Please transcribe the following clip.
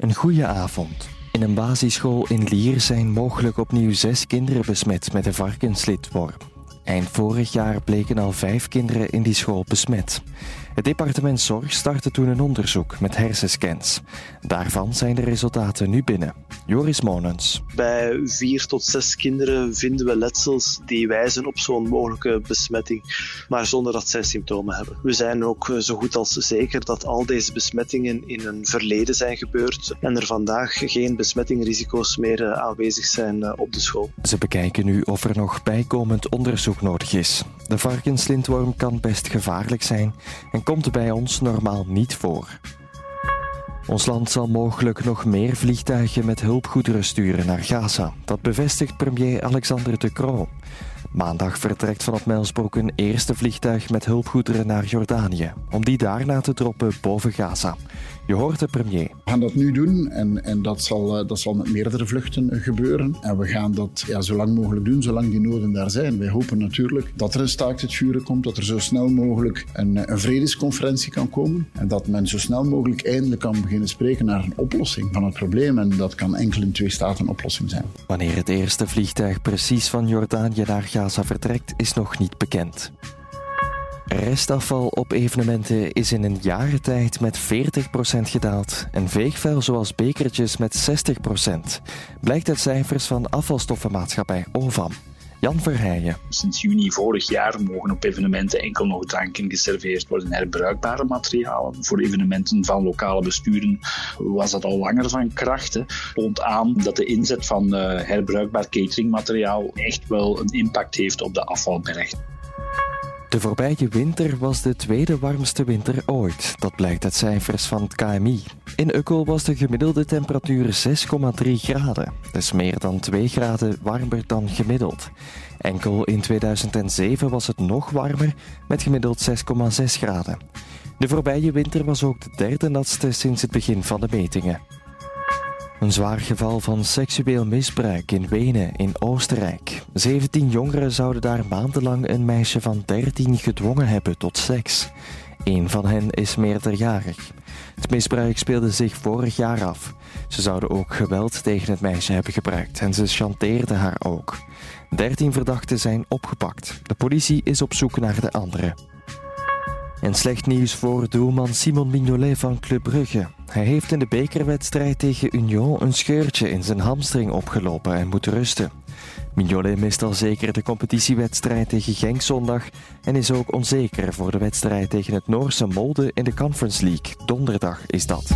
Een goede avond. In een basisschool in Lier zijn mogelijk opnieuw zes kinderen besmet met de varkenslitworm. Eind vorig jaar bleken al vijf kinderen in die school besmet. Het departement Zorg startte toen een onderzoek met hersenscans. Daarvan zijn de resultaten nu binnen. Joris Monens. Bij vier tot zes kinderen vinden we letsels die wijzen op zo'n mogelijke besmetting, maar zonder dat zij symptomen hebben. We zijn ook eh, zo goed als zeker dat al deze besmettingen in een verleden zijn gebeurd en er vandaag geen besmettingrisico's meer eh, aanwezig zijn eh, op de school. Ze bekijken nu of er nog bijkomend onderzoek nodig is. De varkenslintworm kan best gevaarlijk zijn en komt bij ons normaal niet voor. Ons land zal mogelijk nog meer vliegtuigen met hulpgoederen sturen naar Gaza. Dat bevestigt premier Alexander de Croo. Maandag vertrekt vanaf Mijlsbroek een eerste vliegtuig met hulpgoederen naar Jordanië, om die daarna te droppen boven Gaza. Je hoort de premier. We gaan dat nu doen en, en dat, zal, eh, dat zal met meerdere vluchten gebeuren. En we gaan dat ja, zo lang mogelijk doen, zolang die noden daar zijn. Wij hopen natuurlijk dat er een staakt het vuren komt, dat er zo snel mogelijk een, een vredesconferentie kan komen. En dat men zo snel mogelijk eindelijk kan beginnen spreken naar een oplossing van het probleem. En dat kan enkel in twee staten een oplossing zijn. Wanneer het eerste vliegtuig precies van Jordanië naar Gaza vertrekt, is nog niet bekend. Restafval op evenementen is in een jaren tijd met 40% gedaald en veegvuil zoals bekertjes met 60%. Blijkt uit cijfers van afvalstoffenmaatschappij OVAM. Jan Verheijen. Sinds juni vorig jaar mogen op evenementen enkel nog dranken geserveerd worden, herbruikbare materialen. Voor evenementen van lokale besturen was dat al langer van kracht. Toont aan dat de inzet van uh, herbruikbaar cateringmateriaal echt wel een impact heeft op de afvalberg. De voorbije winter was de tweede warmste winter ooit. Dat blijkt uit cijfers van het KMI. In Ukkel was de gemiddelde temperatuur 6,3 graden. Dus meer dan 2 graden warmer dan gemiddeld. Enkel in 2007 was het nog warmer, met gemiddeld 6,6 graden. De voorbije winter was ook de derde natste sinds het begin van de metingen. Een zwaar geval van seksueel misbruik in Wenen in Oostenrijk. 17 jongeren zouden daar maandenlang een meisje van 13 gedwongen hebben tot seks. Een van hen is meerderjarig. Het misbruik speelde zich vorig jaar af. Ze zouden ook geweld tegen het meisje hebben gebruikt en ze chanteerden haar ook. 13 verdachten zijn opgepakt. De politie is op zoek naar de anderen. En slecht nieuws voor doelman Simon Mignolet van Club Brugge. Hij heeft in de bekerwedstrijd tegen Union een scheurtje in zijn hamstring opgelopen en moet rusten. Mignolet mist al zeker de competitiewedstrijd tegen Genk zondag en is ook onzeker voor de wedstrijd tegen het Noorse Molde in de Conference League. Donderdag is dat.